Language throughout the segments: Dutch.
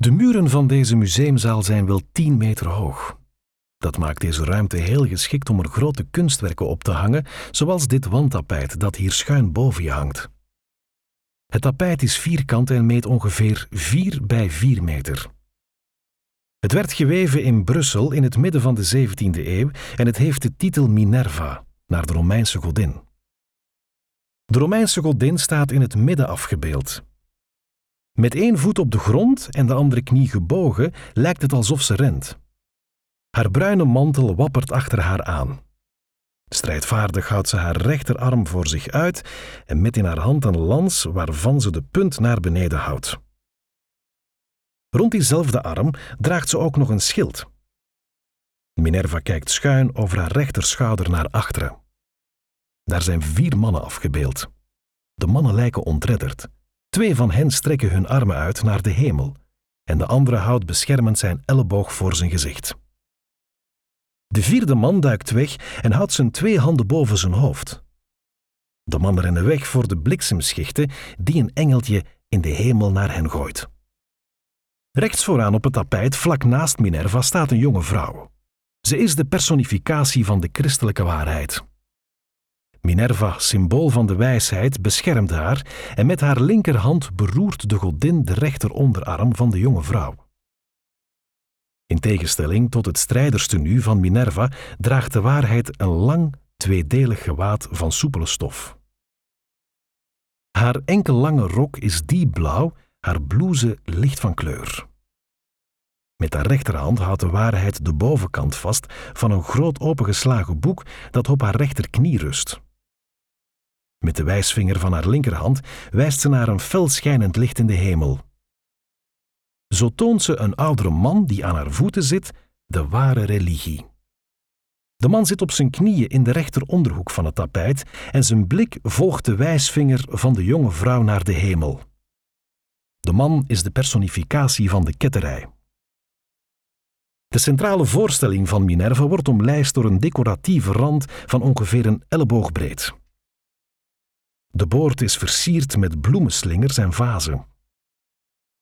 De muren van deze museumzaal zijn wel 10 meter hoog. Dat maakt deze ruimte heel geschikt om er grote kunstwerken op te hangen, zoals dit wandtapijt dat hier schuin boven je hangt. Het tapijt is vierkant en meet ongeveer 4 bij 4 meter. Het werd geweven in Brussel in het midden van de 17e eeuw en het heeft de titel Minerva, naar de Romeinse godin. De Romeinse godin staat in het midden afgebeeld. Met één voet op de grond en de andere knie gebogen lijkt het alsof ze rent. Haar bruine mantel wappert achter haar aan. Strijdvaardig houdt ze haar rechterarm voor zich uit en met in haar hand een lans waarvan ze de punt naar beneden houdt. Rond diezelfde arm draagt ze ook nog een schild. Minerva kijkt schuin over haar rechterschouder naar achteren. Daar zijn vier mannen afgebeeld. De mannen lijken ontredderd. Twee van hen strekken hun armen uit naar de hemel en de andere houdt beschermend zijn elleboog voor zijn gezicht. De vierde man duikt weg en houdt zijn twee handen boven zijn hoofd. De mannen rennen weg voor de bliksemschichten die een engeltje in de hemel naar hen gooit. Rechts vooraan op het tapijt, vlak naast Minerva, staat een jonge vrouw. Ze is de personificatie van de christelijke waarheid. Minerva, symbool van de wijsheid, beschermt haar en met haar linkerhand beroert de godin de rechteronderarm van de jonge vrouw. In tegenstelling tot het strijderstenu van Minerva draagt de waarheid een lang, tweedelig gewaad van soepele stof. Haar enkel lange rok is diep blauw, haar blouse licht van kleur. Met haar rechterhand houdt de waarheid de bovenkant vast van een groot opengeslagen boek dat op haar rechterknie rust. Met de wijsvinger van haar linkerhand wijst ze naar een fel schijnend licht in de hemel. Zo toont ze een oudere man die aan haar voeten zit, de ware religie. De man zit op zijn knieën in de rechteronderhoek van het tapijt en zijn blik volgt de wijsvinger van de jonge vrouw naar de hemel. De man is de personificatie van de ketterij. De centrale voorstelling van Minerva wordt omlijst door een decoratieve rand van ongeveer een elleboogbreed. De boord is versierd met bloemenslingers en vazen.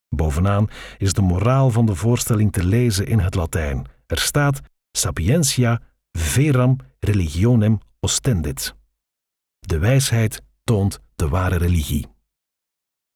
Bovenaan is de moraal van de voorstelling te lezen in het Latijn. Er staat Sapientia veram religionem ostendit. De wijsheid toont de ware religie.